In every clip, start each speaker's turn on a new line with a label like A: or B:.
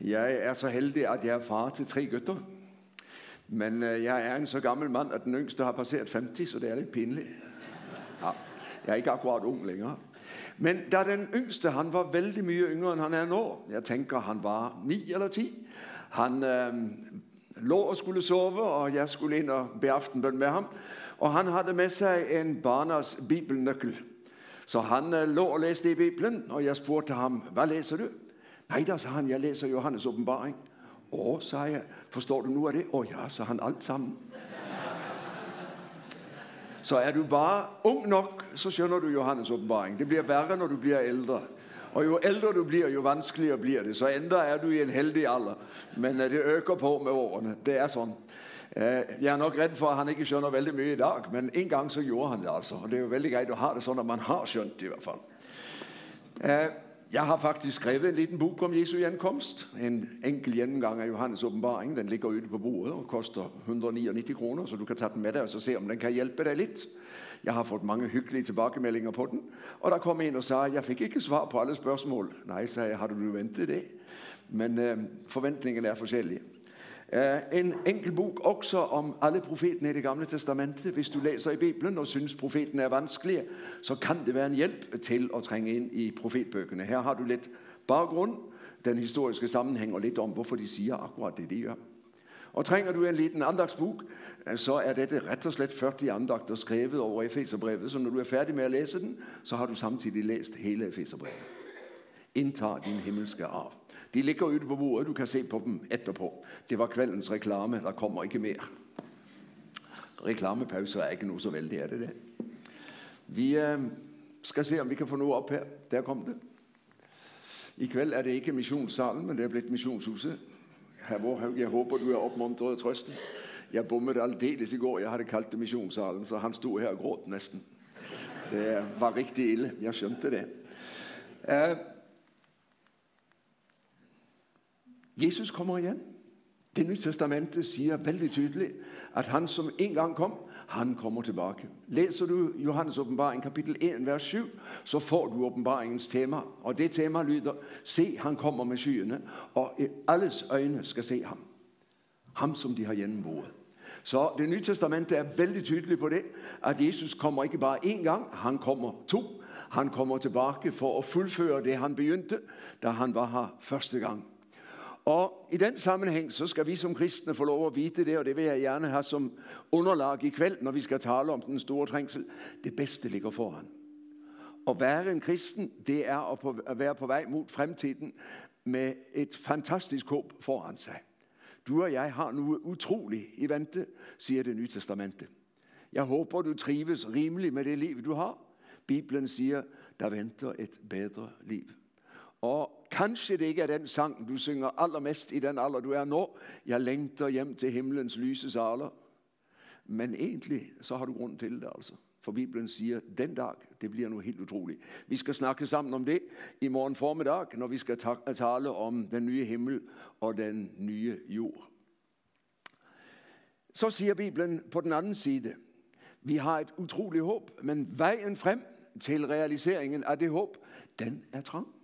A: Jeg er så heldig, at jeg er far til tre gutter. Men øh, jeg er en så gammel mand, at den yngste har passeret 50, så det er lidt pinligt. Ja, jeg er ikke akkurat ung længere. Men da den yngste, han var vældig mye yngre, end han er nu. Jeg tænker, han var 9 eller 10. Han øh, lå og skulle sove, og jeg skulle ind og bære aftenbøn med ham. Og han havde med sig en barnas bibelnøkkel. Så han øh, lå og læste i Bibelen, og jeg spurgte ham, hvad læser du? Nej da, sagde han, jeg læser Johannes åbenbaring. Åh, sagde jeg, forstår du nu af det? Åh ja, så han alt sammen. Så er du bare ung nok, så skønner du Johannes åbenbaring. Det bliver værre, når du bliver ældre. Og jo ældre du bliver, jo vanskeligere bliver det. Så endda er du i en heldig alder. Men øh, det øker på med årene. Det er sådan. Øh, jeg er nok redd for, at han ikke skønner vældig mye i dag. Men en gang så gjorde han det altså. Og det er jo vældig greit at have det sådan, at man har skønt det i hvert fald. Øh, jeg har faktisk skrevet en liten bok om Jesu ankomst. En enkel gennemgang af Johannes åbenbaring. Den ligger ute på bordet og koster 199 kroner, så du kan tage den med dig og så se, om den kan hjælpe dig lidt. Jeg har fået mange hyggelige tilbakemeldinger på den. Og der kom en og sagde, jeg fik ikke svar på alle spørgsmål. Nej, sagde jeg, har du ventet det? Men øh, forventningen er forskellige. Eh, en enkel bok også om alle profeterne i det gamle testamentet. Hvis du læser i Bibelen og synes profeten er vanskelig, så kan det være en hjælp til at trænge ind i profetbøgerne. Her har du lidt baggrund, den historiske sammenhæng og lidt om, hvorfor de siger akkurat det, de gør. Og trænger du en liten andagsbog, eh, så er dette ret og slet 40 andagter skrevet over Efeserbrevet, så når du er færdig med at læse den, så har du samtidig læst hele Efeserbrevet. Indtag din himmelske arv. De ligger ute på bordet, du kan se på dem etterpå. Det var kveldens reklame, der kommer ikke mere. Reklamepauser er ikke noget så vældig, er det det? Vi øh, skal se, om vi kan få noget op her. Der kom det. I kveld er det ikke missionssalen, men det er blevet missionshuset. Jeg håber, du er opmuntret og trøstet. Jeg bommede aldeles i går. Jeg havde kaldt det missionssalen, så han stod her og gråt næsten. Det var rigtig ille. Jeg skjønte det. Eh, Jesus kommer igen. Det nye testamentet siger veldig tydeligt, at han som en gang kom, han kommer tilbage. Læser du Johannes åbenbaring kapitel 1, vers 7, så får du åbenbaringens tema. Og det tema lyder, se, han kommer med skyene, og alles øjne skal se ham. Ham, som de har gennemboet. Så det nye testamentet er veldig tydeligt på det, at Jesus kommer ikke bare en gang, han kommer to. Han kommer tilbage for at fuldføre det, han begyndte, da han var her første gang. Og i den sammenhæng, så skal vi som kristne få lov at vide det, og det vil jeg gerne have som underlag i kveld, når vi skal tale om den store trængsel. Det bedste ligger foran. At være en kristen, det er at være på vej mod fremtiden med et fantastisk håb foran sig. Du og jeg har nu utroligt i vente, siger det nye testamente. Jeg håber, du trives rimeligt med det liv, du har. Bibelen siger, der venter et bedre liv. Og kanskje det ikke er den sang, du synger allermest i den alder, du er nå. Jeg længter hjem til himlens lyse saler. Men egentlig, så har du grund til det altså. For Bibelen siger, den dag, det bliver noget helt utroligt. Vi skal snakke sammen om det i morgen formiddag, når vi skal tale om den nye himmel og den nye jord. Så siger Bibelen på den anden side, vi har et utroligt håb, men vejen frem til realiseringen af det håb, den er trang.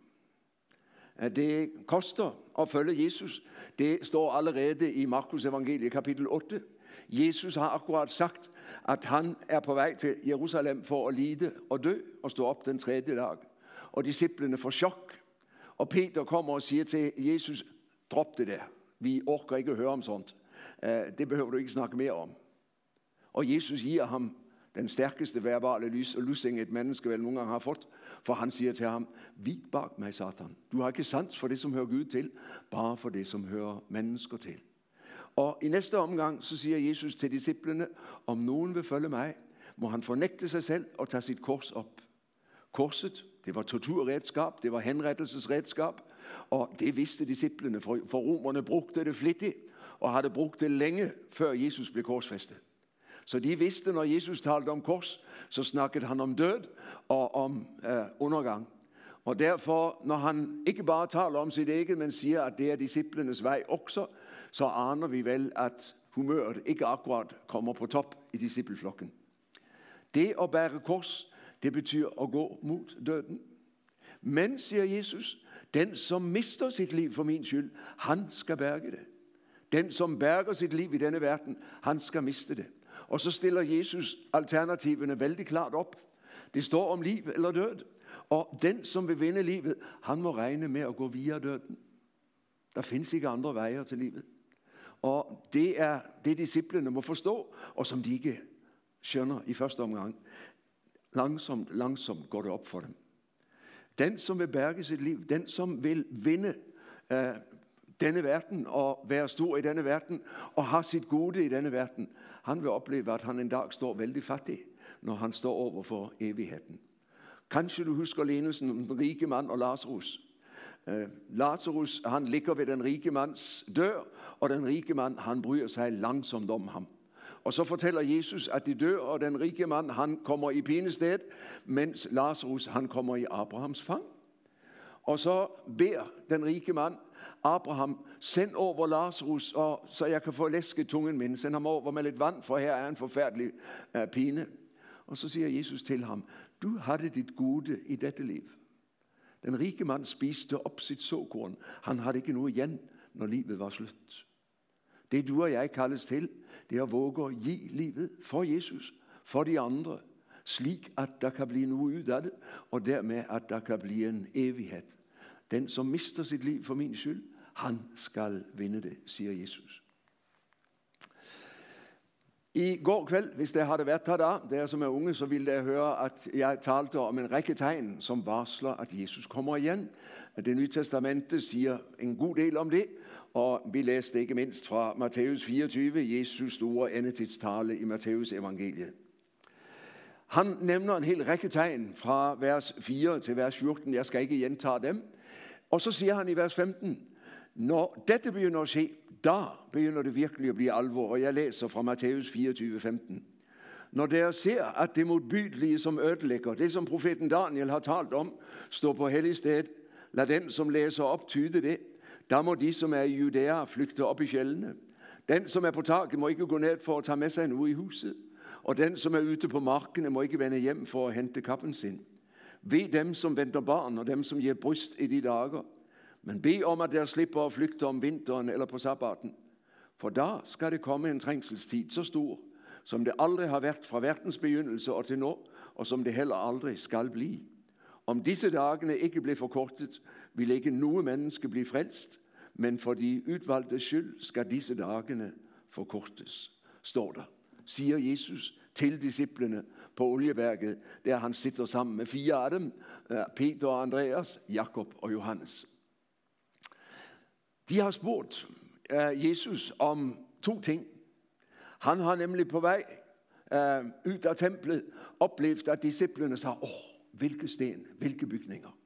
A: Eh, det koster at følge Jesus. Det står allerede i Markus evangelie kapitel 8. Jesus har akkurat sagt, at han er på vej til Jerusalem for at lide og dø og stå op den tredje dag. Og disciplene får chok. Og Peter kommer og siger til Jesus, drop det der. Vi orker ikke at høre om sånt. Eh, det behøver du ikke snakke mere om. Og Jesus giver ham den stærkeste verbale lys og lussing et menneske vel nogle gange har fået. For han siger til ham, vik bak mig, Satan. Du har ikke sans for det, som hører Gud til, bare for det, som hører mennesker til. Og i næste omgang, så siger Jesus til disciplene, om nogen vil følge mig, må han fornægte sig selv og tage sit kors op. Korset, det var torturredskab, det var henrettelsesredskab, og det vidste disciplene, for, romerne brugte det flittigt, og havde brugt det længe, før Jesus blev korsfæstet. Så de vidste, når Jesus talte om kors, så snakkede han om død og om øh, undergang. Og derfor, når han ikke bare taler om sit eget, men siger, at det er disciplenes vej også, så aner vi vel, at humøret ikke akkurat kommer på top i discipleflokken. Det at bære kors, det betyder at gå mod døden. Men, siger Jesus, Den, som mister sit liv for min skyld, han skal berge det. Den, som berger sit liv i denne verden, han skal miste det. Og så stiller Jesus alternativerne vældig klart op. Det står om liv eller død. Og den, som vil vinde livet, han må regne med at gå via døden. Der findes ikke andre veje til livet. Og det er det, disciplene må forstå, og som de ikke skønner i første omgang. Langsomt, langsomt går det op for dem. Den, som vil berge sit liv, den, som vil vinde uh, denne verden og være stor i denne verden og have sit gode i denne verden, han vil opleve, at han en dag står vældig fattig, når han står over for evigheden. Kanskje du husker lignelsen om den rike mand og Lazarus. Eh, Lazarus, han ligger ved den rike mands dør, og den rike mand, han bryr sig langsomt om ham. Og så fortæller Jesus, at de dør, og den rike mand, han kommer i pinested, mens Lazarus, han kommer i Abrahams fang. Og så beder den rike mand Abraham, send over Lazarus, og, så jeg kan få læsket tungen min. Send ham over med lidt vand, for her er en forfærdelig uh, pine. Og så siger Jesus til ham, du havde dit gode i dette liv. Den rike mand spiste op sit såkorn. Han havde ikke noget igen, når livet var slut. Det du og jeg kaldes til, det er at våge at give livet for Jesus, for de andre, slik at der kan blive noget ud af det, og dermed at der kan blive en evighed. Den, som mister sit liv for min skyld, han skal vinde det, siger Jesus. I går kveld, hvis det havde været her da, der som er unge, så ville jeg høre, at jeg talte om en række tegn, som varsler, at Jesus kommer igen. Det nye testamentet siger en god del om det, og vi læste ikke mindst fra Matteus 24, Jesus store endetidstale i Matteus evangeliet. Han nævner en hel række tegn fra vers 4 til vers 14. Jeg skal ikke gentage dem. Og så siger han i vers 15, når dette begynder at ske, da begynder det virkelig at blive alvor. Og jeg læser fra Matthæus 24, 15. Når der ser, at det modbydelige, som ødelægger, det som profeten Daniel har talt om, står på hellig sted, lad dem, som læser op, tyde det. Der må de, som er i Judæa, flygte op i fjellene. Den, som er på taket, må ikke gå ned for at tage med sig noget i huset. Og den, som er ute på markene, må ikke vende hjem for at hente kappen sin. Ved dem, som venter barn, og dem, som giver bryst i de dager. Men bed om, at der slipper at flygte om vinteren eller på sabbaten. For da skal det komme en trængselstid så stor, som det aldrig har været fra verdens begyndelse og til nu, og som det heller aldrig skal blive. Om disse dagene ikke blev forkortet, vil ikke nogen menneske blive frelst, men for de udvalgte skyld skal disse dagene forkortes, står der, siger Jesus til disciplene på Olieværket, der han sitter sammen med fire af dem, øh, Peter og Andreas, Jakob og Johannes. De har spurgt øh, Jesus om to ting. Han har nemlig på vej øh, ud af templet oplevet, at disciplene sagde, åh, hvilke sten, hvilke bygninger.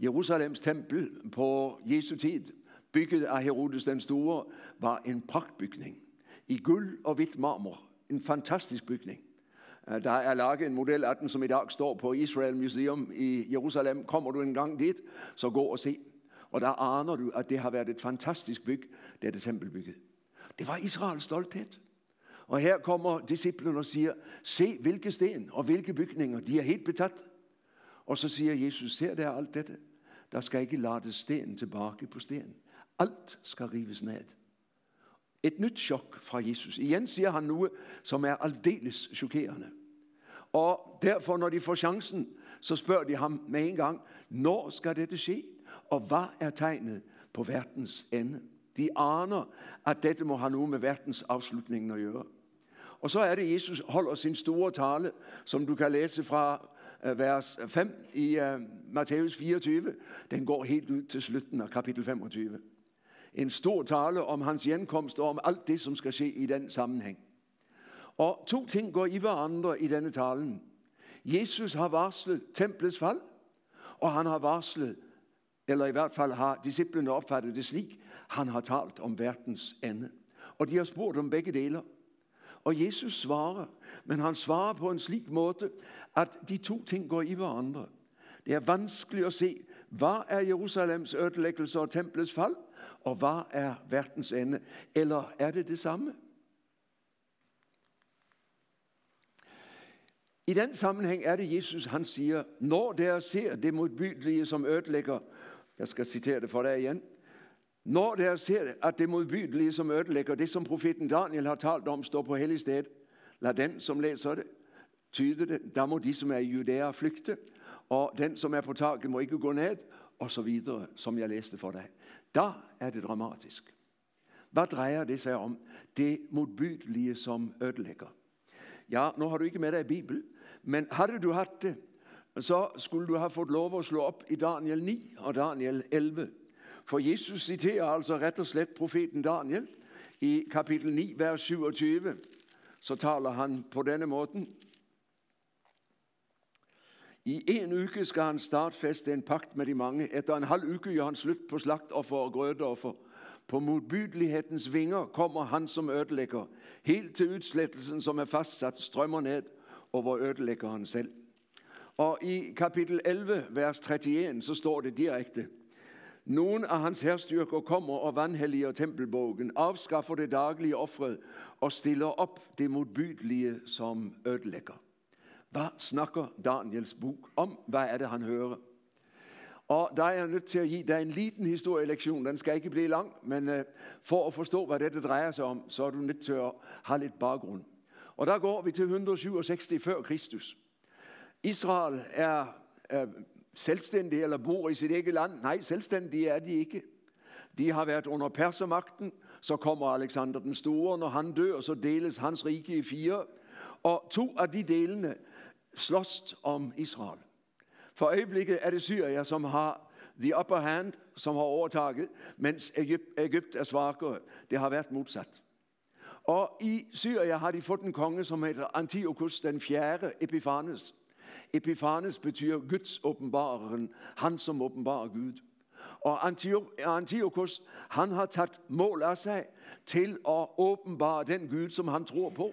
A: Jerusalems tempel på Jesu tid, bygget af Herodes den Store, var en pragtbygning i guld og hvidt marmor. En fantastisk bygning. Øh, der er laget en model af den, som i dag står på Israel Museum i Jerusalem. Kommer du en gang dit, så gå og se. Og der aner du, at det har været et fantastisk byg, det tempelbygget. Det var Israels stolthed. Og her kommer disciplen og siger, se hvilke sten og hvilke bygninger, de er helt betaget. Og så siger Jesus, ser der alt dette? Der skal ikke lade sten tilbage på sten. Alt skal rives ned. Et nyt chok fra Jesus. Igen siger han noget, som er aldeles chokerende. Og derfor, når de får chancen, så spørger de ham med en gang, når skal dette ske? Og hvad er tegnet på verdens ende? De aner, at dette må have noget med verdens afslutning at gøre. Og så er det, Jesus holder sin store tale, som du kan læse fra øh, vers 5 i uh, Matthæus 24. Den går helt ud til slutten af kapitel 25. En stor tale om hans genkomst og om alt det, som skal ske i den sammenhæng. Og to ting går i hverandre i denne talen. Jesus har varslet templets fald, og han har varslet, eller i hvert fald har disciplene opfattet det slik, han har talt om verdens ende. Og de har spurgt om begge deler. Og Jesus svarer, men han svarer på en slik måde, at de to ting går i hverandre. Det er vanskeligt at se, hvad er Jerusalems ødelæggelse og templets fald, og hvad er verdens ende? Eller er det det samme? I den sammenhæng er det Jesus, han siger, når der ser det modbydelige, som ødelægger, Jeg skal citere det for dig igen. Når der ser, at det modbydelige, som ødelægger det, som profeten Daniel har talt om, står på hellig sted, lad den, som læser det, tyde det. Der må de, som er i Judæa, flygte, og den, som er på taket, må ikke gå ned, og så videre, som jeg læste for dig. Da er det dramatisk. Hvad drejer det sig om? Det modbydelige, som ødelægger. Ja, nu har du ikke med dig Bibel, men havde du haft det, så skulle du have fået lov at slå op i Daniel 9 og Daniel 11. For Jesus citerer altså ret og slet profeten Daniel i kapitel 9, vers 27. Så taler han på denne måten. I en uke skal han startfeste en pakt med de mange. Efter en halv uke gjør han slut på slaktoffer og grødeoffer. På motbydelighetens vinger kommer han som ødelegger, Helt til utslettelsen som er fastsatt, strømmer ned over han selv. Og i kapitel 11, vers 31, så står det direkte. Nogle af hans herstyrker kommer og vanhelliger tempelbogen, afskaffer det daglige offret og stiller op det modbydelige som ødelægger. Hvad snakker Daniels bog om? Hvad er det, han hører? Og der er jeg nødt til at give dig en liten historielektion. Den skal ikke blive lang, men øh, for at forstå, hvad dette drejer sig om, så er du nødt til at have lidt baggrund. Og der går vi til 167 før Kristus. Israel er, er selvstændige eller bor i sit eget land. Nej, selvstændige er de ikke. De har været under persermagten. Så kommer Alexander den Store. Når han dør, så deles hans rige i fire. Og to af de delene slås om Israel. For øjeblikket er det Syria, som har the upper hand, som har overtaget, mens Egypt, Egypt er svagere. Det har været modsat. Og i Syria har de fået en konge, som hedder Antiochus den 4. Epiphanes. Epiphanes betyder Guds åbenbareren, han som åbenbarer Gud. Og Antiochus, han har taget mål af sig til at åbenbare den Gud, som han tror på.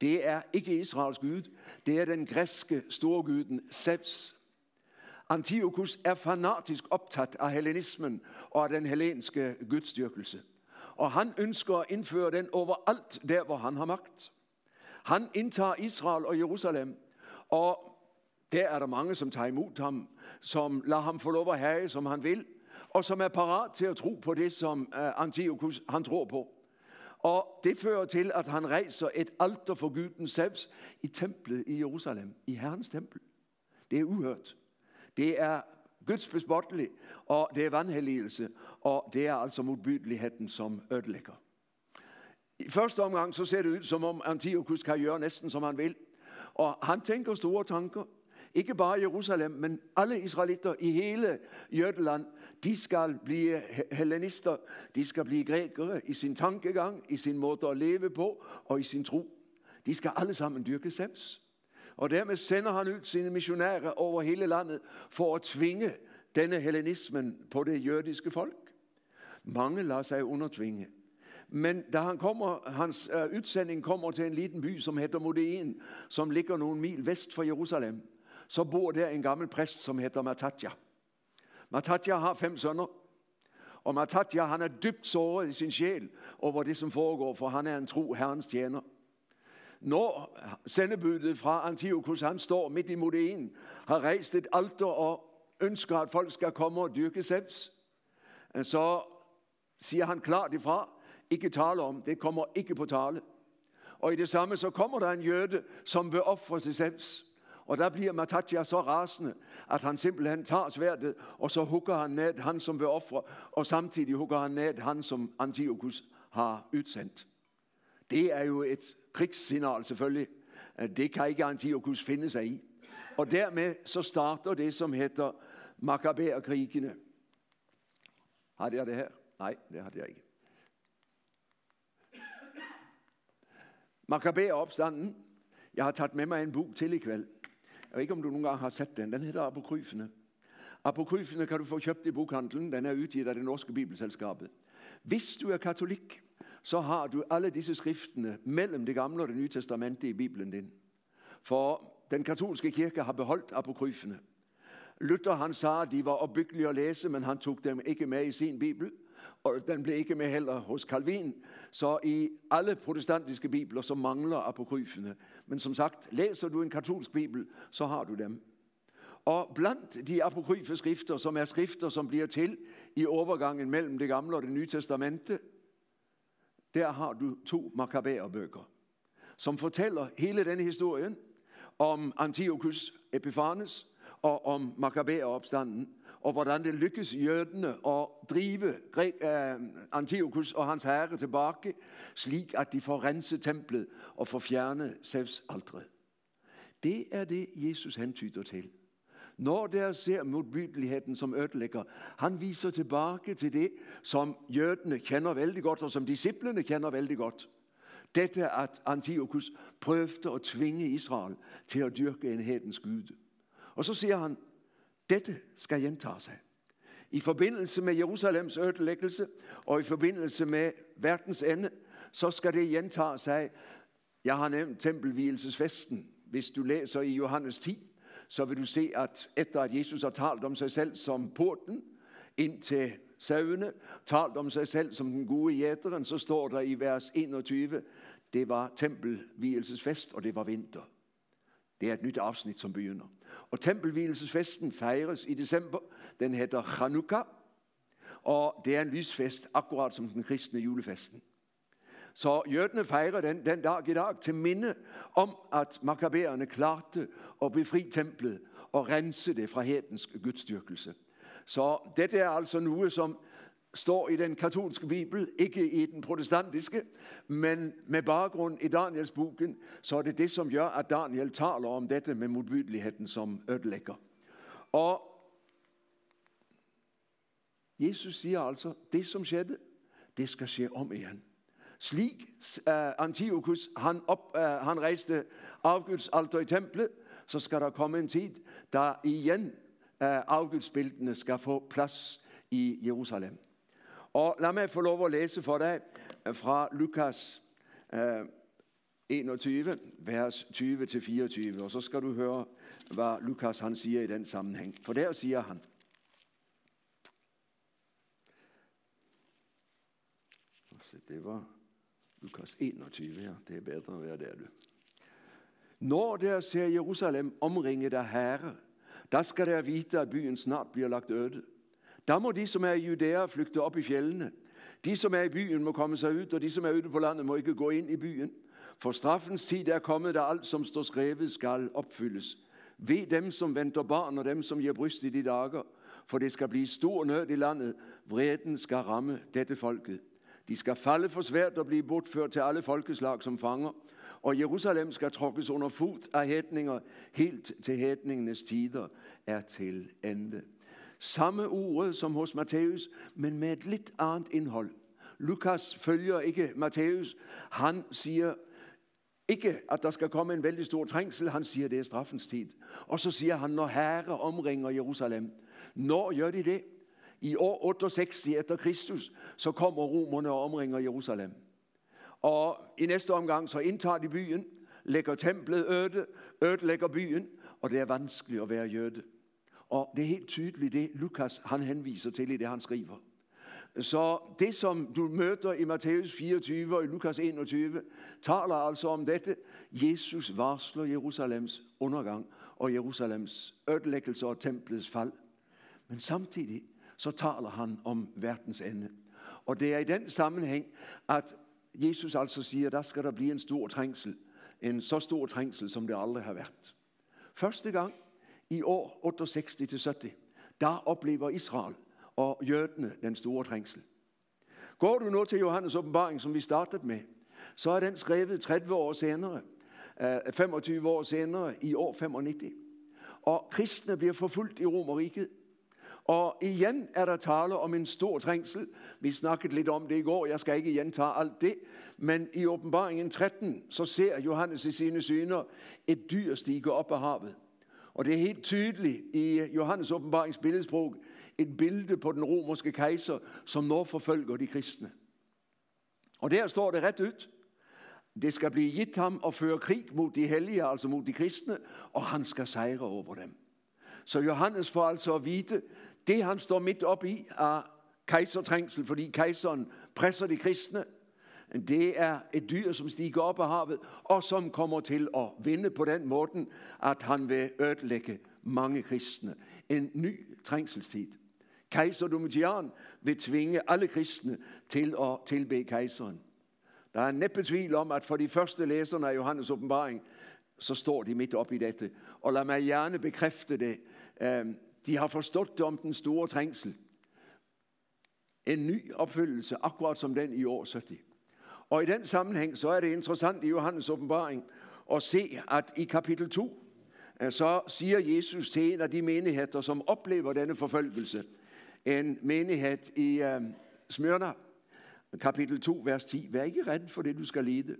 A: Det er ikke Israels Gud, det er den græske storguden Zeus. Antiochus er fanatisk optaget af hellenismen og af den hellenske gudstyrkelse. Og han ønsker at indføre den overalt der, hvor han har magt. Han indtager Israel og Jerusalem, og der er der mange, som tager imod ham, som lader ham få lov at have, som han vil, og som er parat til at tro på det, som øh, Antiochus han tror på. Og det fører til, at han rejser et alter for guden Zeus i templet i Jerusalem, i Herrens tempel. Det er uhørt. Det er Guds bespottelige, og det er vandhelligelse, og det er altså modbydeligheden, som ødelægger. I første omgang så ser det ud, som om Antiochus kan gøre næsten, som han vil. Og han tænker store tanker. Ikke bare Jerusalem, men alle israelitter i hele Jødeland, de skal blive hellenister, de skal blive grækere i sin tankegang, i sin måde at leve på og i sin tro. De skal alle sammen dyrke Zeus. Og dermed sender han ud sine missionærer over hele landet for at tvinge denne hellenismen på det jødiske folk. Mange lader sig undertvinge. Men da han kommer, hans øh, udsending kommer til en liten by, som hedder Modeen, som ligger nogle mil vest for Jerusalem, så bor der en gammel præst, som hedder Matatja. Matatja har fem sønner, og Matatja han er dybt såret i sin sjæl over det, som foregår, for han er en tro herrens tjener. Når sendebudet fra Antiochus, han står midt i Modeen, har rejst et alter og ønsker, at folk skal komme og dyrke Zeus, så siger han klart ifra, ikke tale om, det kommer ikke på tale. Og i det samme, så kommer der en jøde, som vil ofre sig Zeus. Og der bliver Matatja så rasende, at han simpelthen tager sværdet, og så hugger han ned han, som vil ofre, og samtidig hugger han ned han, som Antiochus har udsendt. Det er jo et krigssignal selvfølgelig. Det kan ikke Antiochus finde sig i. Og dermed så starter det, som hedder Makkabæerkrigene. Har jeg det her? Nej, det har jeg ikke. Makkabæeropstanden. Jeg har taget med mig en bog til i kveld. Jeg ved ikke, om du nogle gange har sat den. Den hedder Apokryfene. Apokryfene kan du få købt i bokhandlen. Den er udgivet af det norske bibelselskabet. Hvis du er katolik, så har du alle disse skriftene mellem det gamle og det nye testamente i Bibelen din. For den katolske kirke har beholdt apokryfene. Luther han sagde, at de var opbyggelige at læse, men han tog dem ikke med i sin bibel, og den blev ikke med heller hos Calvin. Så i alle protestantiske bibler, så mangler apokryfene. Men som sagt, læser du en katolsk bibel, så har du dem. Og blandt de apokryfe skrifter, som er skrifter, som bliver til i overgangen mellem det gamle og det nye testamente, der har du to makabæerbøger, som fortæller hele denne historien om Antiochus Epiphanes og om makabæeropstanden, og hvordan det lykkes jødene at drive øh, Antiochus og hans herre tilbage, slik at de får renset templet og får fjernet Zeus aldre. Det er det, Jesus hentyder til. Når der ser modbydeligheden som ødelægger, han viser tilbage til det, som jødene kender vældig godt, og som disciplene kender vældig godt. Dette at Antiochus prøvede at tvinge Israel til at dyrke en hedens gud. Og så siger han, dette skal gentage sig. I forbindelse med Jerusalems ødelæggelse og i forbindelse med verdens ende, så skal det gentage sig. Jeg har nævnt tempelvielsesfesten. Hvis du læser i Johannes 10, så vil du se, at efter at Jesus har talt om sig selv som porten ind til sauene, talt om sig selv som den gode jæteren, så står der i vers 21, det var tempelvielsesfest, og det var vinter. Det er et nyt afsnit, som begynder. Og tempelvielsesfesten fejres i december. Den hedder Chanukka, og det er en lysfest, akkurat som den kristne julefesten. Så jødene fejrer den, den dag i dag til minde om, at makabæerne klarte at befri templet og rense det fra hedensk gudstyrkelse. Så dette er altså noget, som står i den katolske bibel, ikke i den protestantiske, men med baggrund i Daniels boken, så er det det, som gør, at Daniel taler om dette med modbydeligheden som ødelægger. Og Jesus siger altså, det som skjedde, det skal ske om igen. Slik uh, Antiochus, han, op, uh, han rejste afgudsalter i templet, så skal der komme en tid, da igen eh, uh, afgudsbildene skal få plads i Jerusalem. Og lad mig få lov at læse for dig øh, fra Lukas øh, uh, 21, vers 20-24, og så skal du høre, hvad Lukas han siger i den sammenhæng. For der siger han, det var Lukas 21, ja. Det er bedre at være der, du. Når der ser Jerusalem omringet af herre, der skal der vite, at byen snart bliver lagt øde. Der må de, som er i Judæa, flygte op i fjellene. De, som er i byen, må komme sig ud, og de, som er ude på landet, må ikke gå ind i byen. For straffens tid er kommet, da alt, som står skrevet, skal opfyldes. Ved dem, som venter barn, og dem, som giver bryst i de dager. For det skal blive stor nød i landet. Vreden skal ramme dette folket. De skal falde for svært og blive bortført til alle folkeslag som fanger. Og Jerusalem skal tråkkes under fod af hætninger, helt til hætningenes tider er til ende. Samme ord som hos Matthæus, men med et lidt andet indhold. Lukas følger ikke Matthæus. Han siger ikke, at der skal komme en vældig stor trængsel. Han siger, det er straffens tid. Og så siger han, når herre omringer Jerusalem. Når gør de det? I år 68 efter Kristus, så kommer romerne og omringer Jerusalem. Og i næste omgang, så indtager de byen, lægger templet øde, ødelægger byen, og det er vanskeligt at være jøde. Og det er helt tydeligt det, Lukas han henviser til i det, han skriver. Så det, som du møder i Matthæus 24 og i Lukas 21, taler altså om dette. Jesus varsler Jerusalems undergang og Jerusalems ødelæggelse og templets fald. Men samtidig så taler han om verdens ende. Og det er i den sammenhæng, at Jesus altså siger, der skal der blive en stor trængsel. En så stor trængsel, som det aldrig har været. Første gang i år 68-70, der oplever Israel og jødene den store trængsel. Går du nu til Johannes åbenbaring, som vi startede med, så er den skrevet 30 år senere, øh, 25 år senere i år 95. Og kristne bliver forfulgt i Romeriket. Og igen er der tale om en stor trængsel. Vi snakkede lidt om det i går, jeg skal ikke gentage alt det. Men i åbenbaringen 13, så ser Johannes i sine syner et dyr stige op af havet. Og det er helt tydeligt i Johannes åbenbarings billedsprog et billede på den romerske kejser, som når forfølger de kristne. Og der står det ret ud. Det skal blive gitt ham at føre krig mod de hellige, altså mod de kristne, og han skal sejre over dem. Så Johannes får altså at vide, det han står midt op i er kejsertrængsel, fordi kejseren presser de kristne. Det er et dyr, som stiger op af havet, og som kommer til at vinde på den måde, at han vil ødelægge mange kristne. En ny trængselstid. Kejser Domitian vil tvinge alle kristne til at tilbe kejseren. Der er næppe tvivl om, at for de første læserne af Johannes åbenbaring, så står de midt op i dette. Og lad mig gerne bekræfte det. Øhm, de har forstået det om den store trængsel. En ny opfyldelse, akkurat som den i år 70. Og i den sammenhæng, så er det interessant i Johannes åbenbaring at se, at i kapitel 2, øh, så siger Jesus til en af de menigheder, som oplever denne forfølgelse, en menighed i uh, Smyrna, kapitel 2, vers 10. Vær ikke redd for det, du skal lide.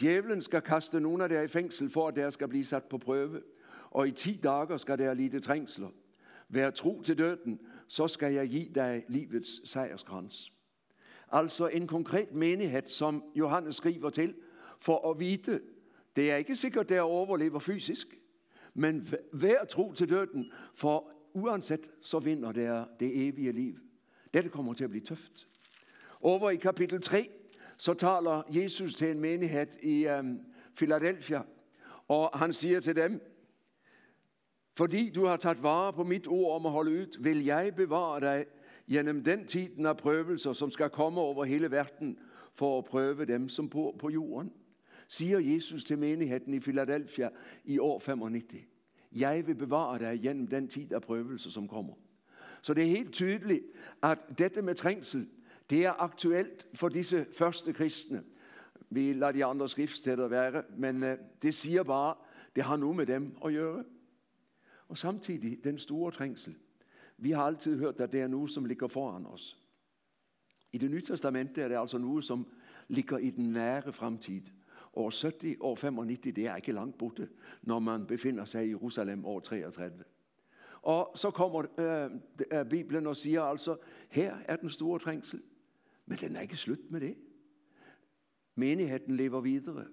A: Djævlen skal kaste nogle af jer i fængsel, for at der skal blive sat på prøve. Og i ti dager skal der lide trængsler. Vær tro til døden, så skal jeg give dig livets sejrskrans. Altså en konkret menighed, som Johannes skriver til, for at vide, det er ikke sikkert, der overlever fysisk, men vær tro til døden, for uanset så vinder der det evige liv. Dette kommer til at blive tøft. Over i kapitel 3, så taler Jesus til en menighed i um, Philadelphia, og han siger til dem, fordi du har taget vare på mit ord om at holde ud, vil jeg bevare dig gennem den tiden af prøvelser, som skal komme over hele verden, for at prøve dem, som bor på jorden. Siger Jesus til menigheden i Philadelphia i år 95. Jeg vil bevare dig gennem den tid af prøvelser, som kommer. Så det er helt tydeligt, at dette med trængsel, det er aktuelt for disse første kristne. Vi lader de andre skriftsteder være, men øh, det siger bare, det har nu med dem at gøre. Og samtidig den store trængsel. Vi har altid hørt, at det er noget, som ligger foran os. I det nye testamente er det altså noget, som ligger i den nære fremtid. År 70, år 95, det er ikke langt borte, når man befinder sig i Jerusalem år 33. Og så kommer øh, øh, Bibelen og siger altså, her er den store trængsel. Men den er ikke slut med det. Menigheden lever videre.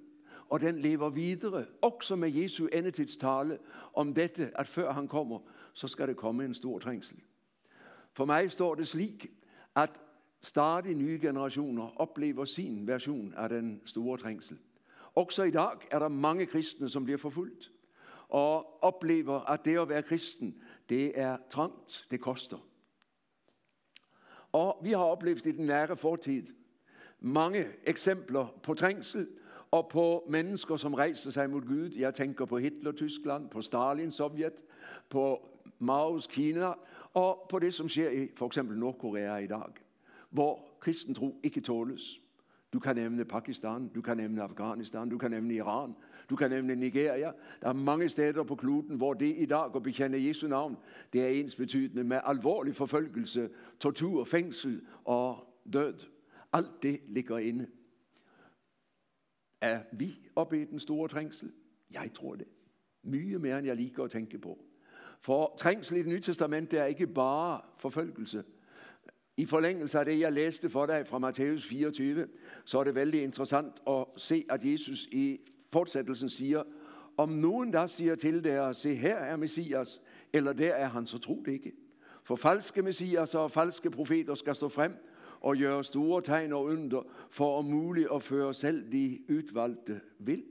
A: Og den lever videre, også med Jesu endetidstale om dette, at før han kommer, så skal det komme en stor trængsel. For mig står det slik, at stadig nye generationer oplever sin version af den store trængsel. Også i dag er der mange kristne, som bliver forfulgt, og oplever, at det at være kristen, det er trangt, det koster. Og vi har oplevet i den nære fortid mange eksempler på trængsel og på mennesker, som rejser sig mod Gud. Jeg tænker på Hitler-Tyskland, på Stalin, Sovjet, på Maos Kina og på det, som sker i for eksempel Nordkorea i dag, hvor kristen tro ikke tåles. Du kan nævne Pakistan, du kan nævne Afghanistan, du kan nævne Iran, du kan nævne Nigeria. Der er mange steder på kloden, hvor det i dag at bekende Jesu navn, det er ens betydende med alvorlig forfølgelse, tortur, fængsel og død. Alt det ligger inde. Er vi oppe i den store trængsel? Jeg tror det. Mye mere, end jeg liker at tænke på. For trængsel i det nye testament, det er ikke bare forfølgelse. I forlængelse af det, jeg læste for dig fra Matthæus 24, så er det vældig interessant at se, at Jesus i fortsættelsen siger, om nogen der siger til dig, se her er Messias, eller der er han, så tro det ikke. For falske messias og falske profeter skal stå frem og gøre store tegn og under, for om muligt at føre selv de udvalgte vil.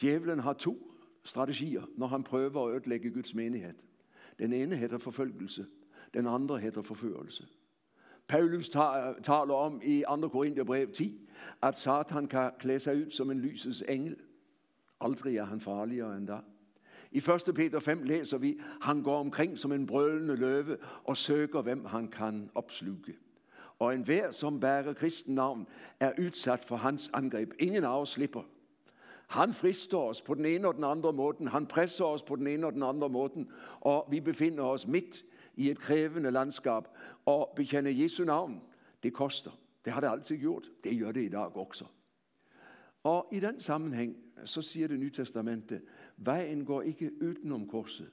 A: Djævlen har to strategier, når han prøver at ødelægge Guds menighed. Den ene hedder forfølgelse, den andre hedder forførelse. Paulus taler om i 2. Korintherbrev 10, at Satan kan klæde sig ud som en lysets engel. Aldrig er han farligere end da. I 1. Peter 5 læser vi, han går omkring som en brølende løve og søger, hvem han kan opsluge. Og enhver, som bærer kristen navn, er udsat for hans angreb. Ingen af os slipper. Han frister os på den ene og den andre måten. Han presser os på den ene og den andre måten. Og vi befinder os midt i et krævende landskab. Og bekende Jesu navn, det koster. Det har det altid gjort. Det gør det i dag også. Og i den sammenhæng, så siger det nye testamente, vejen går ikke udenom korset,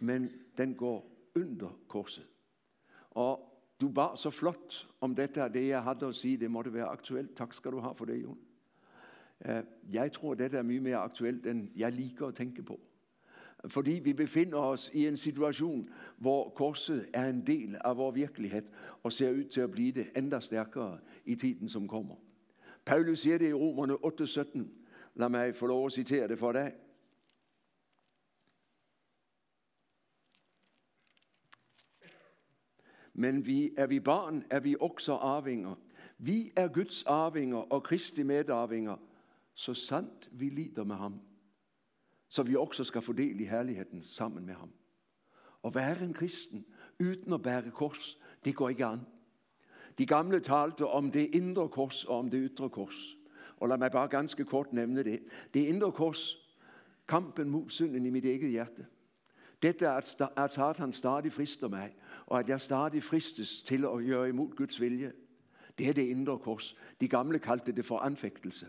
A: men den går under korset. Og du var så flot om dette det, jeg havde at sige. Det måtte være aktuelt. Tak skal du have for det, Jon. Øh, jeg tror, det er mye mere aktuelt, end jeg liker at tænke på. Fordi vi befinder os i en situation, hvor korset er en del af vores virkelighed og ser ud til at blive det endda stærkere i tiden, som kommer. Paulus siger det i Romerne 8:17. Lad mig få lov at citere det for dig. Men vi, er vi barn, er vi også arvinger. Vi er Guds arvinger og Kristi medarvinger – så sandt vi lider med ham, så vi også skal få del i herligheden sammen med ham. At være en kristen uden at bære kors, det går ikke an. De gamle talte om det indre kors og om det ytre kors. Og lad mig bare ganske kort nævne det. Det indre kors, kampen mod synden i mit eget hjerte. Dette er, at Satan stadig frister mig, og at jeg stadig fristes til at gøre imod Guds vilje. Det er det indre kors. De gamle kaldte det for anfægtelse.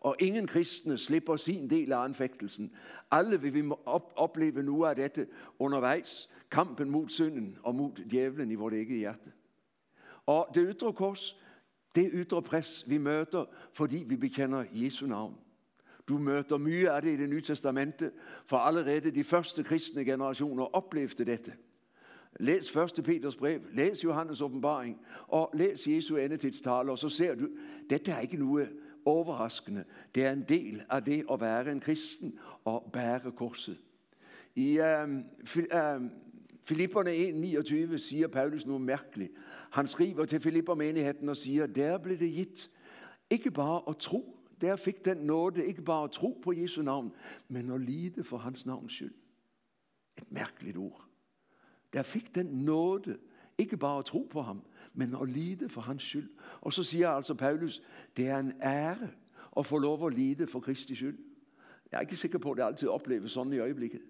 A: Og ingen kristne slipper sin del af anfægtelsen. Alle vil vi opleve nu af dette undervejs. Kampen mod synden og mod djævlen i vores eget hjerte. Og det ydre kors, det ydre pres, vi møter, fordi vi bekender Jesu navn. Du møter mye af det i det nye testamente, for allerede de første kristne generationer oplevede dette. Læs 1. Peters brev, læs Johannes åbenbaring, og læs Jesu endetidstale, og så ser du, dette er ikke noget overraskende. Det er en del af det at være en kristen og bære korset. I øh, uh, Filipperne 1.29 siger Paulus noget mærkeligt. Han skriver til Filippermenigheden og siger, der blev det gitt ikke bare at tro, der fik den nåde ikke bare at tro på Jesu navn, men at lide for hans navns skyld. Et mærkeligt ord. Der fik den nåde ikke bare at tro på ham, men at lide for hans skyld. Og så siger altså Paulus, det er en ære at få lov at lide for Kristi skyld. Jeg er ikke sikker på, at det altid opleves sådan i øjeblikket.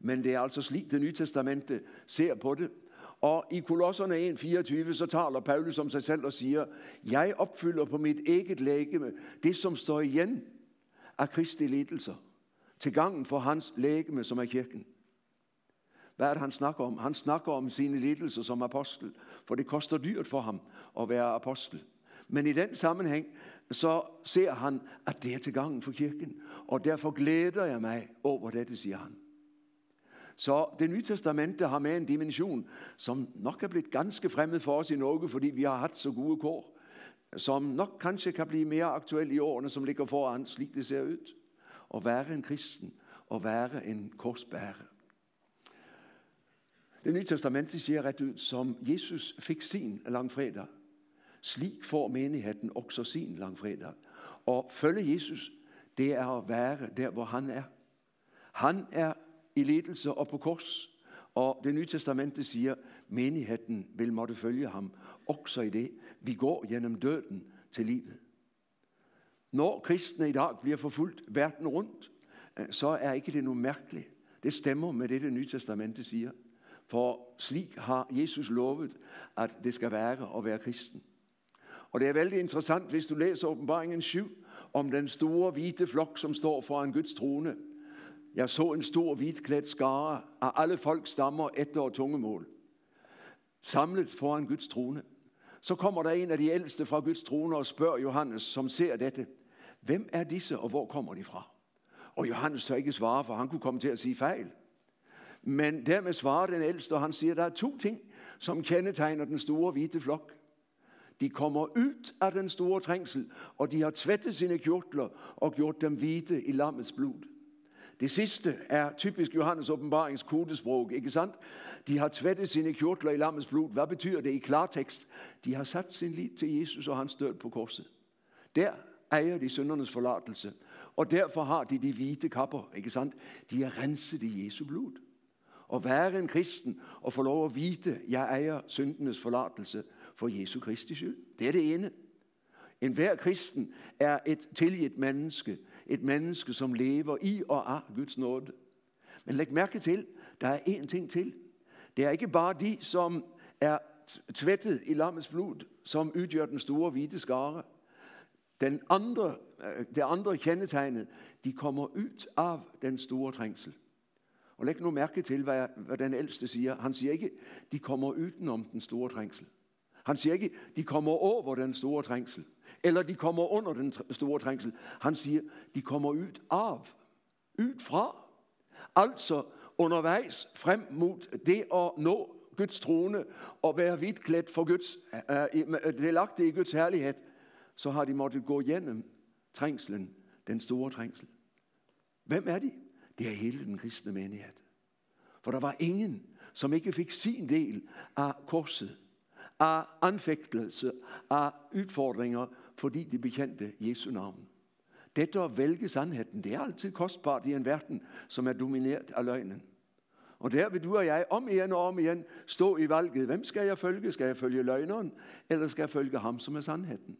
A: Men det er altså slik det nye testamente ser på det. Og i Kolosserne 1.24, så taler Paulus om sig selv og siger, jeg opfylder på mit eget lægeme det, som står igen af Kristi lidelser, til gangen for hans lægeme, som er kirken. Hvad er det, han snakker om? Han snakker om sine lidelser som apostel, for det koster dyrt for ham at være apostel. Men i den sammenhæng, så ser han, at det er til gangen for kirken, og derfor glæder jeg mig over dette, siger han. Så det nye testamente har med en dimension, som nok er blevet ganske fremmed for os i Norge, fordi vi har haft så gode kår, som nok kanskje kan blive mere aktuel i årene, som ligger foran, slik det ser ud. At være en kristen, og være en korsbærer. Det nye testamente siger ret ud, som Jesus fik sin langfredag, slik får menigheden også sin langfredag. Og følge Jesus, det er at være der, hvor han er. Han er i ledelse og på kors. Og det nye testamente siger, menigheden vil måtte følge ham, også i det, vi går gennem døden til livet. Når kristne i dag bliver forfulgt verden rundt, så er ikke det nu mærkeligt. Det stemmer med det, det nye testamente siger. For slik har Jesus lovet, at det skal være at være kristen. Og det er vældig interessant, hvis du læser åbenbaringen 7, om den store hvide flok, som står foran Guds trone. Jeg så en stor hvidklædt skare af alle folk stammer, etter og tungemål. Samlet foran Guds trone. Så kommer der en af de ældste fra Guds trone og spørger Johannes, som ser dette. Hvem er disse, og hvor kommer de fra? Og Johannes tør ikke svare, for han kunne komme til at sige fejl. Men dermed svarer den ældste, og han siger, at der er to ting, som kendetegner den store hvide flok. De kommer ud af den store trængsel, og de har tvættet sine kjortler og gjort dem hvide i lammets blod. Det sidste er typisk Johannes åbenbarings kodesprog, ikke sandt? De har tvættet sine kjortler i lammets blod. Hvad betyder det i klartekst? De har sat sin lid til Jesus og hans død på korset. Der ejer de syndernes forlatelse, og derfor har de de hvide kapper, ikke sandt? De er renset i Jesu blod at være en kristen og få lov at vide, jeg ejer syndenes forlatelse for Jesu Kristi skyld. Det er det ene. En hver kristen er et tilgivet menneske, et menneske, som lever i og af Guds nåde. Men læg mærke til, der er en ting til. Det er ikke bare de, som er tvættet i lammets blod, som udgør den store hvide skare. Den andre, øh, det andre kendetegnet, de kommer ud af den store trængsel. Og læg nu mærke til, hvad, hvad den ældste siger. Han siger ikke, de kommer udenom den store trængsel. Han siger ikke, de kommer over den store trængsel. Eller de kommer under den store trængsel. Han siger, de kommer ud af. Ud fra. Altså undervejs frem mod det at nå Guds trone og være hvidklædt for Guds, øh, det lagt i Guds herlighed, så har de måttet gå igennem trængslen, den store trængsel. Hvem er de? Det er hele den kristne menighed. For der var ingen, som ikke fik sin del af korset af anfægtelse, af udfordringer, fordi de bekendte Jesu navn. Dette at vælge sandheden, det er altid kostbart i en verden, som er domineret af løgnen. Og der vil du og jeg om igen og om igen stå i valget. Hvem skal jeg følge? Skal jeg følge løgneren, eller skal jeg følge ham, som er sandheden?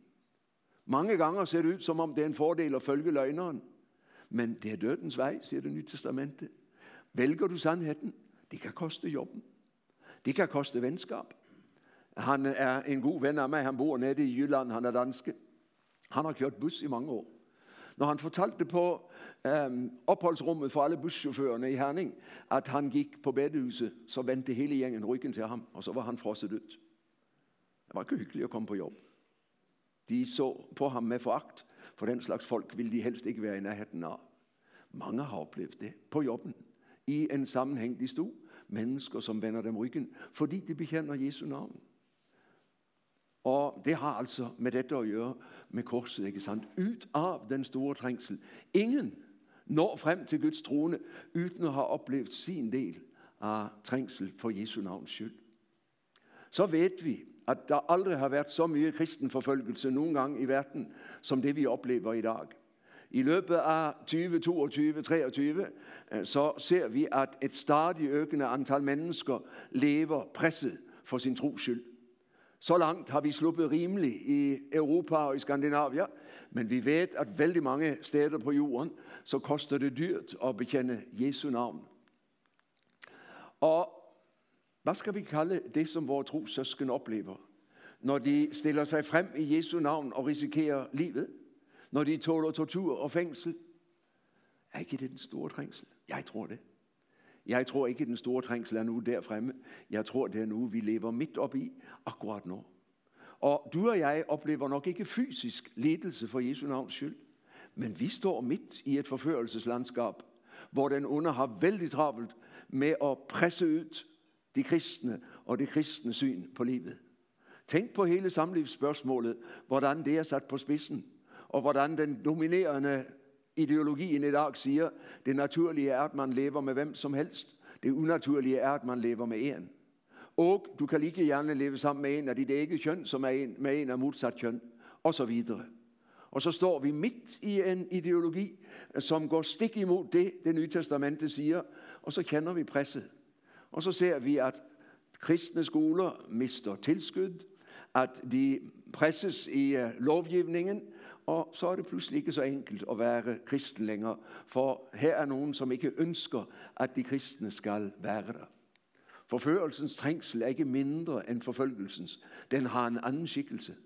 A: Mange gange ser det ud, som om det er en fordel at følge løgneren. Men det er dødens vej, siger det nye testamente. Vælger du sandheden? Det kan koste jobben. Det kan koste venskab. Han er en god ven af mig. Han bor nede i Jylland. Han er danske. Han har kørt bus i mange år. Når han fortalte på øhm, opholdsrummet for alle buschaufførerne i Herning, at han gik på bedehuset, så vendte hele gjengen ryggen til ham, og så var han frosset ud. Det var ikke hyggeligt at komme på jobb. De så på ham med foragt, for den slags folk vil de helst ikke være i nærheden af. Mange har oplevet det på jobben, i en sammenhæng de stod. Mennesker, som vender dem ryggen, fordi de bekender Jesu navn. Og det har altså med dette at gøre med korset, ikke sandt? Ud af den store trængsel. Ingen når frem til Guds trone, uden at have oplevet sin del af trængsel for Jesu navns skyld. Så ved vi, at der aldrig har været så mye kristenforfølgelse nogen gang i verden, som det vi oplever i dag. I løbet af 2022-23, øh, så ser vi, at et stadig økende antal mennesker lever presset for sin tros skyld. Så langt har vi sluppet rimeligt i Europa og i Skandinavia, men vi ved, at vældig mange steder på jorden, så koster det dyrt at bekende Jesu navn. Og hvad skal vi kalde det, som vores trossøsken oplever, når de stiller sig frem i Jesu navn og risikerer livet? Når de tåler tortur og fængsel? Er ikke det den store trængsel? Jeg tror det. Jeg tror ikke, at den store trængsel er nu der fremme. Jeg tror, det er nu, vi lever midt op i, akkurat nu. Og du og jeg oplever nok ikke fysisk ledelse for Jesu navns skyld. Men vi står midt i et forførelseslandskab, hvor den under har vældig travlt med at presse ud de kristne og det kristne syn på livet. Tænk på hele samlivsspørgsmålet, hvordan det er sat på spidsen, og hvordan den dominerende ideologien i dag siger, det naturlige er, at man lever med hvem som helst. Det unaturlige er, at man lever med en. Og du kan lige gerne leve sammen med en af dit eget køn, som er en, med en af modsat køn, og så videre. Og så står vi midt i en ideologi, som går stik imod det, det nye testamente siger, og så kender vi presset. Og så ser vi, at kristne skoler mister tilskud, at de presses i eh, lovgivningen, og så er det pludselig ikke så enkelt at være kristen længere, for her er nogen, som ikke ønsker, at de kristne skal være der. Forførelsens trængsel er ikke mindre end forfølgelsens. Den har en anden skikkelse.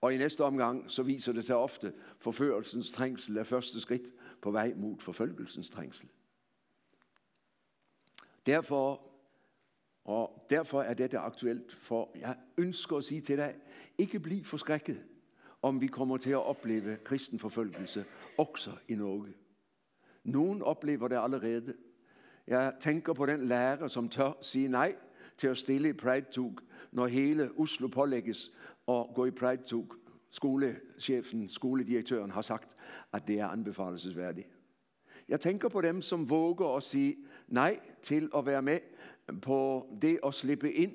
A: Og i næste omgang, så viser det sig ofte, forførelsens trængsel er første skridt på vej mod forfølgelsens trængsel. Derfor, og derfor er dette aktuelt, for jeg ønsker at sige til dig, ikke bliv forskrækket om vi kommer til at opleve kristenforfølgelse også i Norge. Nogen oplever det allerede. Jeg tænker på den lærer, som tør sige nej til at stille i Pride-tog, når hele Oslo pålægges og gå i Pride-tog. Skolechefen, skoledirektøren har sagt, at det er anbefalesværdigt. Jeg tænker på dem, som våger at sige nej til at være med på det at slippe ind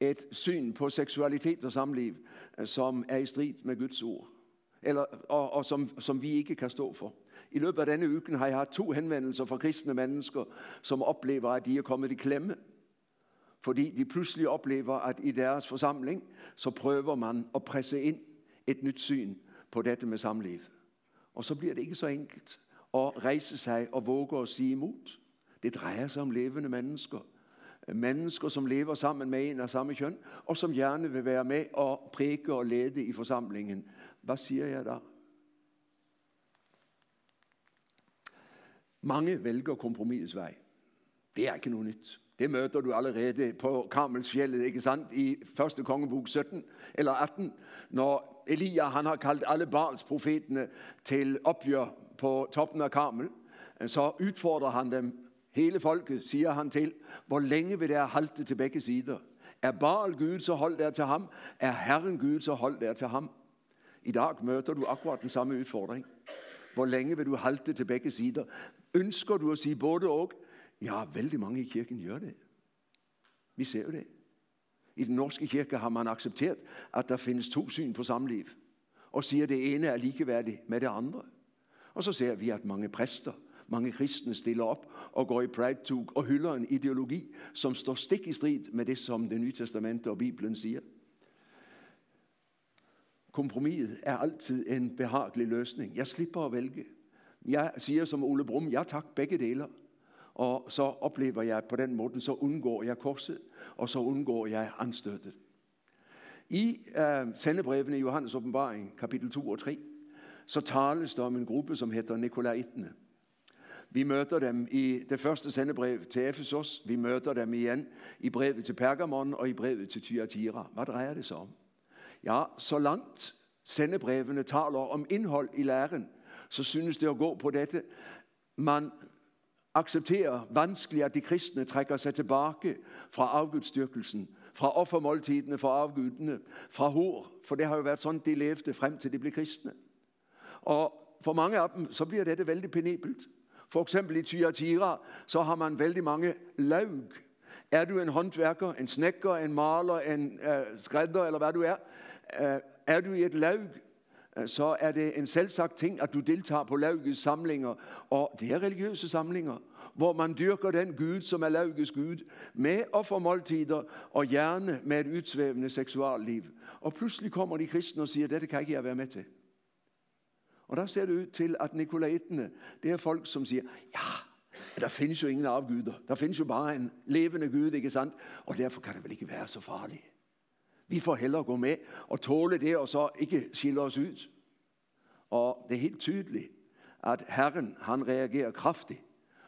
A: et syn på seksualitet og samliv, som er i strid med Guds ord, eller, og, og som, som vi ikke kan stå for. I løbet af denne uge har jeg haft to henvendelser fra kristne mennesker, som oplever, at de er kommet i klemme. Fordi de pludselig oplever, at i deres forsamling, så prøver man at presse ind et nyt syn på dette med samliv. Og så bliver det ikke så enkelt og rejse sig og våge at sige imod. Det drejer sig om levende mennesker, mennesker, som lever sammen med en af samme køn, og som gerne vil være med og præke og lede i forsamlingen. Hvad siger jeg der? Mange vælger kompromisets vej. Det er ikke noget nyt. Det møder du allerede på Karmelsfjellet, ikke sandt, i 1. kongebog 17 eller 18, når Elia han har kaldt alle barns profetene til opgør på toppen af Karmel, øh, så udfordrer han dem Hele folket, siger han til, hvor længe vil der halte til begge sider? Er Baal Gud, så hold der til ham. Er Herren Gud, så hold der til ham. I dag møter du akkurat den samme udfordring. Hvor længe vil du halte til begge sider? Ønsker du at sige både og? Ja, vældig mange i kirken gør det. Vi ser jo det. I den norske kirke har man accepteret, at der findes to syn på samliv, og siger, at det ene er likeværdigt med det andre. Og så ser vi, at mange præster, mange kristne stiller op og går i pride-tog og hylder en ideologi, som står stik i strid med det, som det nye testamente og Bibelen siger. Kompromiset er altid en behagelig løsning. Jeg slipper at vælge. Jeg siger som Ole Brum, jeg tak begge deler. Og så oplever jeg på den måde, så undgår jeg korset, og så undgår jeg anstøttet. I øh, sendebrevene i Johannes åbenbaring, kapitel 2 og 3, så tales der om en gruppe, som hedder Nikolaitene. Vi møter dem i det første sendebrev til Efesos. Vi møter dem igen i brevet til Pergamon og i brevet til Thyatira. Hvad drejer det sig om? Ja, så langt sendebrevene taler om indhold i læren, så synes det at gå på dette. Man accepterer vanskeligt, at de kristne trækker sig tilbage fra afgudstyrkelsen, fra offermåltidene for afgudene, fra hår, for det har jo været sådan, de levede frem til de blev kristne. Og for mange af dem, så bliver dette vældig penibelt. For eksempel i Tyatira, så har man vældig mange laug. Er du en håndværker, en snækker, en maler, en øh, skrædder, eller hvad du er, øh, er du i et laug, øh, så er det en selvsagt ting, at du deltager på laugets samlinger. Og det er religiøse samlinger, hvor man dyrker den Gud, som er laugets Gud, med offermåltider og gerne med et udsvævende seksualliv. Og pludselig kommer de kristne og siger, dette kan ikke jeg være med til. Og der ser det ud til, at nikolaitene, det er folk, som siger, ja, der findes jo ingen afgyder. Der findes jo bare en levende Gud, ikke sandt? Og derfor kan det vel ikke være så farligt. Vi får hellere gå med og tåle det, og så ikke skille os ud. Og det er helt tydeligt, at Herren, han reagerer kraftigt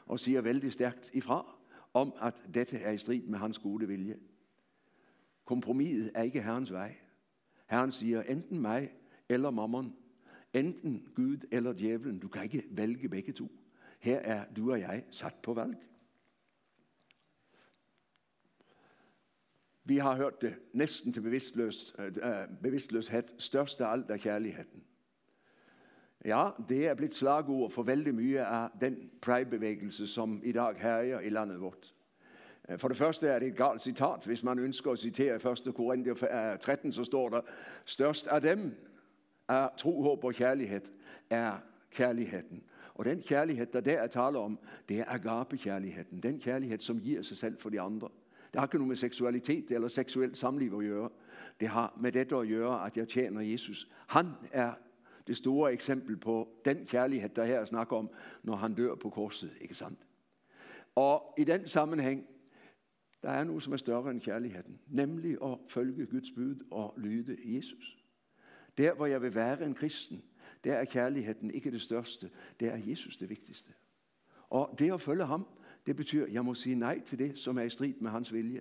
A: og siger vældig stærkt ifra, om at dette er i strid med hans gode vilje. Kompromiset er ikke Herrens vej. Herren siger, enten mig eller mammon, Enten Gud eller djævlen. Du kan ikke vælge begge to. Her er du og jeg sat på valg. Vi har hørt det næsten til bevidstløs, øh, øh, bevidstløshed. Størst af alt er kærligheden. Ja, det er blevet slagord for vældig mye af den pride-bevægelse, som i dag herjer i landet vort. Øh, for det første er det et galt citat. Hvis man ønsker at citere 1. Korinther øh, 13, så står der, størst af dem af tro, håb og kærlighed er kærligheden. Og den kærlighed, der der er tale om, det er agape-kærligheden. Den kærlighed, som giver sig selv for de andre. Det har ikke noget med seksualitet eller seksuelt samliv at gøre. Det har med dette at gøre, at jeg tjener Jesus. Han er det store eksempel på den kærlighed, der her snakker om, når han dør på korset. Ikke sandt? Og i den sammenhæng, der er noget, som er større end kærligheden. Nemlig at følge Guds bud og lyde Jesus. Der, hvor jeg vil være en kristen, der er kærligheden ikke det største. Der er Jesus det vigtigste. Og det at følge ham, det betyder, at jeg må sige nej til det, som er i strid med hans vilje.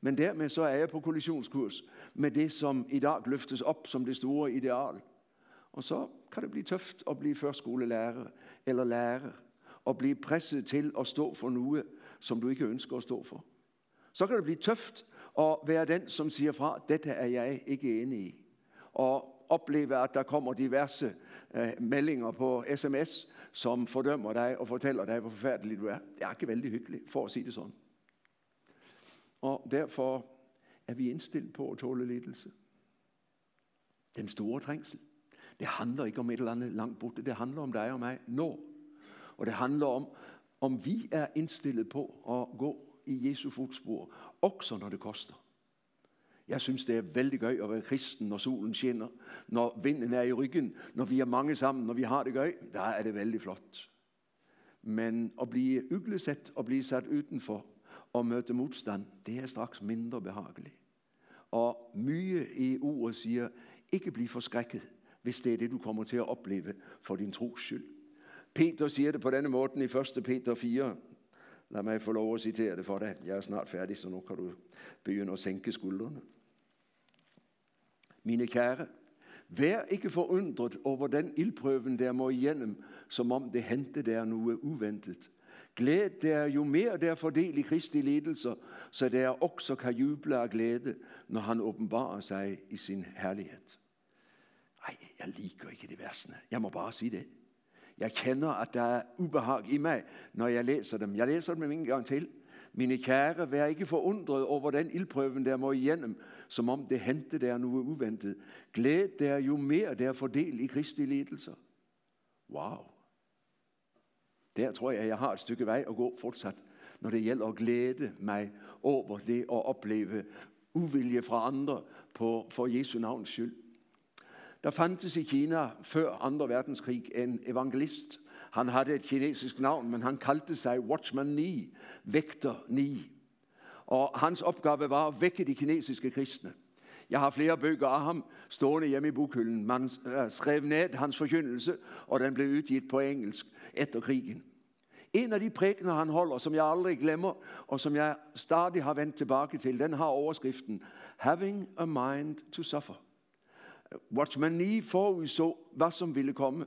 A: Men dermed så er jeg på kollisionskurs med det, som i dag løftes op som det store ideal. Og så kan det blive tøft at blive førskolelærer eller lærer, og blive presset til at stå for noget, som du ikke ønsker at stå for. Så kan det blive tøft at være den, som siger fra, dette er jeg ikke enig i. Og opleve, at der kommer diverse øh, meldinger på sms, som fordømmer dig og fortæller dig, hvor forfærdelig du er. Det er ikke vældig hyggeligt, for at sige det sådan. Og derfor er vi indstillet på at tåle lidelse. Den store trængsel. Det handler ikke om et eller andet langt borte. Det handler om dig og mig nå. Og det handler om, om vi er indstillet på at gå i Jesu fodspor, også når det koster. Jeg synes, det er vældig gøy at være kristen, når solen skinner, når vinden er i ryggen, når vi er mange sammen, når vi har det gøy. Der er det vældig flot. Men at blive yglesat og blive sat utenfor og møte modstand, det er straks mindre behageligt. Og mye i ordet siger, ikke bliv forskrækket, hvis det er det, du kommer til at opleve for din tros skyld. Peter siger det på denne måde i 1. Peter 4. Lad mig få lov at citere det for dig. Jeg er snart færdig, så nu kan du begynde at sænke skuldrene. Mine kære, vær ikke forundret over den ildprøven, der må igennem, som om det hente der noget uventet. Glæd der jo mere der fordel i Kristi ledelser, så der også kan juble af glæde, når han åbenbarer sig i sin herlighed. Nej, jeg liker ikke det versene. Jeg må bare sige det. Jeg kender, at der er ubehag i mig, når jeg læser dem. Jeg læser dem en gang til, Mine kære, vær ikke forundret over den ildprøven, der må igennem, som om det hente der nu er uventet. Glæd der jo mere, der er fordel i Kristi lidelser. Wow. Der tror jeg, jeg har et stykke vej at gå fortsat, når det gælder at glæde mig over det at opleve uvilje fra andre på, for Jesu navns skyld. Der fandtes i Kina før 2. verdenskrig en evangelist. Han havde et kinesisk navn, men han kaldte sig Watchman Ni, vægter Ni. Og hans opgave var at vække de kinesiske kristne. Jeg har flere bøger af ham stående hjemme i bokhylden. Man eh, skrev ned hans forkyndelse, og den blev udgivet på engelsk efter krigen. En af de prægner, han holder, som jeg aldrig glemmer, og som jeg stadig har vendt tilbage til, den har overskriften Having a mind to suffer. Watchman Nee forudså, hvad som ville komme.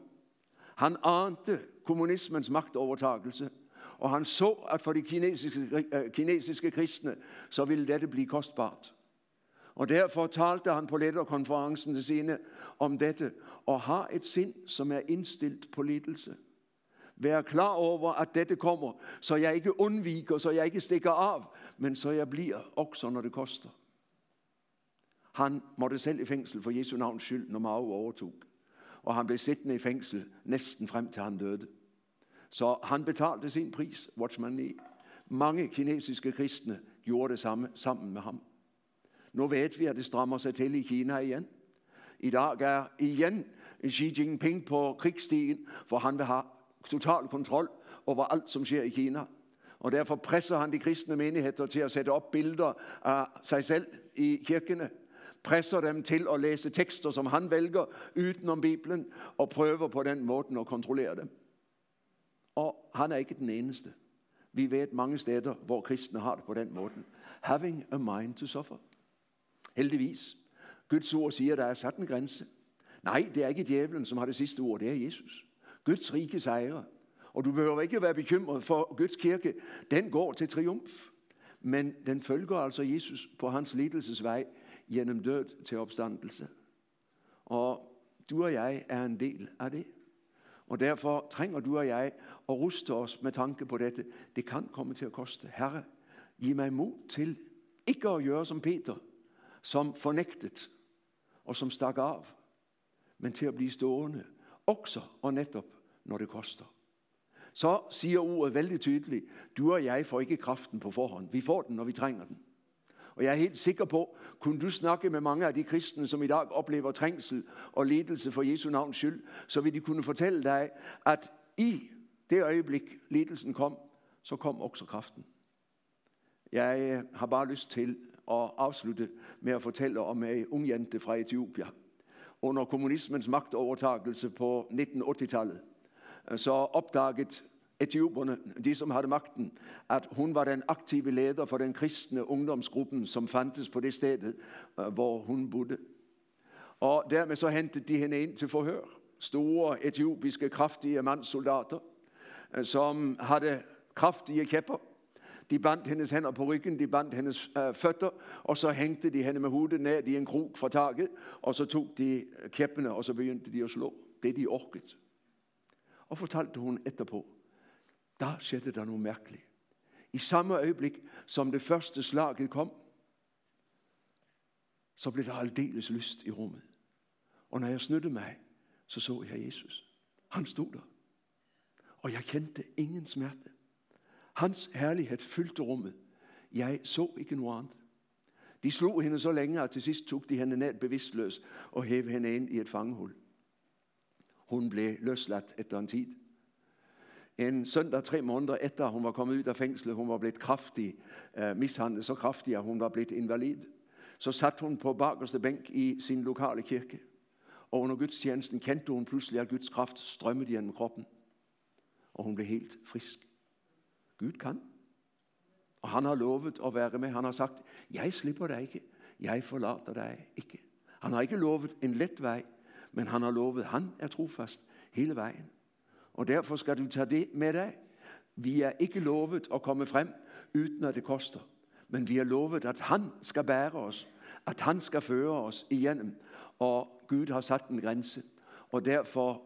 A: Han ante kommunismens magtovertagelse, og han så, at for de kinesiske, eh, kinesiske kristne, så ville dette blive kostbart. Og derfor talte han på lederkonferencen til sine om dette, og har et sind, som er indstillet på lidelse. Vær klar over, at dette kommer, så jeg ikke undviker, så jeg ikke stikker af, men så jeg bliver også, når det koster. Han måtte selv i fængsel for Jesu navns skyld, når Mao overtog. Og han blev siddende i fængsel næsten frem til han døde. Så han betalte sin pris, Watchman Nee. Mange kinesiske kristne gjorde det samme sammen med ham. Nu ved vi, at det strammer sig til i Kina igen. I dag er igen Xi Jinping på krigsstigen, for han vil have total kontrol over alt, som sker i Kina. Og derfor presser han de kristne menigheder til at sætte op billeder af sig selv i kirkene. Presser dem til at læse tekster, som han vælger udenom Bibelen, og prøver på den måde at kontrollere dem. Og han er ikke den eneste. Vi ved mange steder, hvor kristne har det på den måde. Having a mind to suffer. Heldigvis. Guds ord siger, at der er sat en grænse. Nej, det er ikke djævlen, som har det sidste ord. Det er Jesus. Guds rike sejrer. Og du behøver ikke være bekymret for Guds kirke. Den går til triumf. Men den følger altså Jesus på hans lidelsesvej gennem død til opstandelse. Og du og jeg er en del af det. Og derfor trænger du og jeg at ruste os med tanke på dette. Det kan komme til at koste. Herre, giv mig mod til ikke at gøre som Peter, som fornægtet og som stak af, men til at blive stående, også og netop, når det koster. Så siger ordet vældig tydeligt, du og jeg får ikke kraften på forhånd. Vi får den, når vi trænger den. Og jeg er helt sikker på, kunne du snakke med mange af de kristne, som i dag oplever trængsel og ledelse for Jesu navns skyld, så vil de kunne fortælle dig, at i det øjeblik, ledelsen kom, så kom også kraften. Jeg øh, har bare lyst til at afslutte med at fortælle om øh, en ung jente fra Etiopia. Under kommunismens magtovertagelse på 1980-tallet, øh, så opdagede etioperne, de som havde magten, at hun var den aktive leder for den kristne ungdomsgruppen, som fandtes på det sted, eh, hvor hun bodde. Og dermed så hentede de hende ind til forhør. Store etiopiske, kraftige mandssoldater, eh, som havde kraftige kæpper. De bandt hendes hænder på ryggen, de bandt hendes eh, øh, fødder, og så hængte de hende med hovedet ned i en krog fra taket, og så tog de kæppene, og så begyndte de at slå. Det de orket. Og fortalte hun etterpå, der skete der noget mærkeligt. I samme øjeblik, som det første slaget kom, så blev der aldeles lyst i rummet. Og når jeg snyttede mig, så så jeg Jesus. Han stod der. Og jeg kendte ingen smerte. Hans herlighed fyldte rummet. Jeg så ikke noget andet. De slog hende så længe, at til sidst tog de hende ned bevidstløs og hævde hende ind i et fangehul. Hun blev løsladt efter en tid. En søndag tre måneder efter hun var kommet ud af fængslet, hun var blevet kraftig uh, mishandlet, så kraftig at hun var blevet invalid. Så satte hun på bakerste bænk i sin lokale kirke. Og under gudstjenesten kendte hun pludselig, at Guds kraft strømmede gennem kroppen. Og hun blev helt frisk. Gud kan. Og han har lovet at være med. Han har sagt, jeg slipper dig ikke. Jeg forlader dig ikke. Han har ikke lovet en let vej, men han har lovet, han er trofast hele vejen. Og derfor skal du tage det med dig. Vi er ikke lovet at komme frem, uden at det koster. Men vi er lovet, at han skal bære os. At han skal føre os igennem. Og Gud har sat en grænse. Og derfor,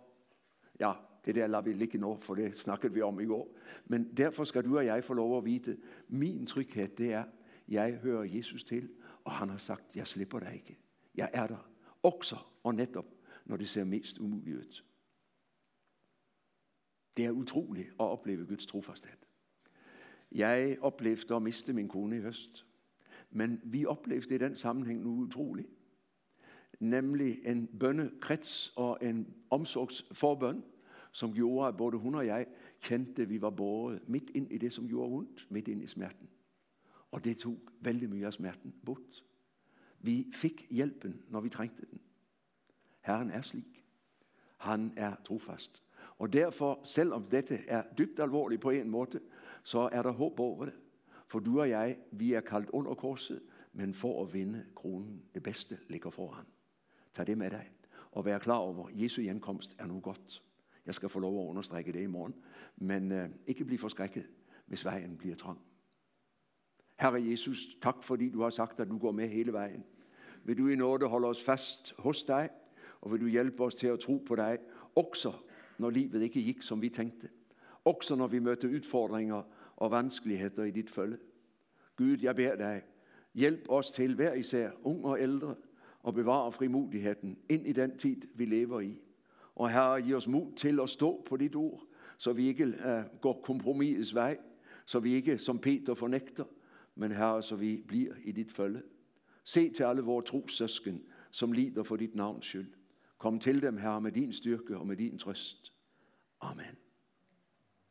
A: ja, det der lader vi ligge nu, for det snakkede vi om i går. Men derfor skal du og jeg få lov at vide, min tryghed det er, jeg hører Jesus til, og han har sagt, jeg slipper dig ikke. Jeg er der, også og netop, når det ser mest umuligt ud. Det er utroligt at opleve Guds trofasthed. Jeg oplevede at miste min kone i høst. Men vi oplevede i den sammenhæng nu utroligt. Nemlig en bønnekrets og en omsorgsforbøn, som gjorde, at både hun og jeg kendte, at vi var båret midt ind i det, som gjorde ondt, midt ind i smerten. Og det tog vældig mye af smerten bort. Vi fik hjælpen, når vi trængte den. Herren er slik. Han er trofast. Og derfor, selvom dette er dybt alvorligt på en måde, så er der håb over det. For du og jeg, vi er kaldt under korset, men for at vinde kronen, det bedste ligger foran. Tag det med dig, og vær klar over, at Jesu genkomst er nu godt. Jeg skal få lov at understrække det i morgen, men øh, ikke blive forskrækket, hvis vejen bliver trang. Herre Jesus, tak fordi du har sagt, at du går med hele vejen. Vil du i nåde holde os fast hos dig, og vil du hjælpe os til at tro på dig, også når livet ikke gik, som vi tænkte. Også når vi møter udfordringer og vanskeligheder i dit følge. Gud, jeg beder dig, hjælp os til hver især, ung og ældre, og bevare frimodigheden ind i den tid, vi lever i. Og Herre, giv os mod til at stå på dit ord, så vi ikke uh, går kompromisets vej, så vi ikke som Peter fornægter, men Herre, så vi bliver i dit følge. Se til alle vores trosøsken, som lider for dit navns skyld. Kom til dem, Herre, med din styrke og med din trøst. Amen.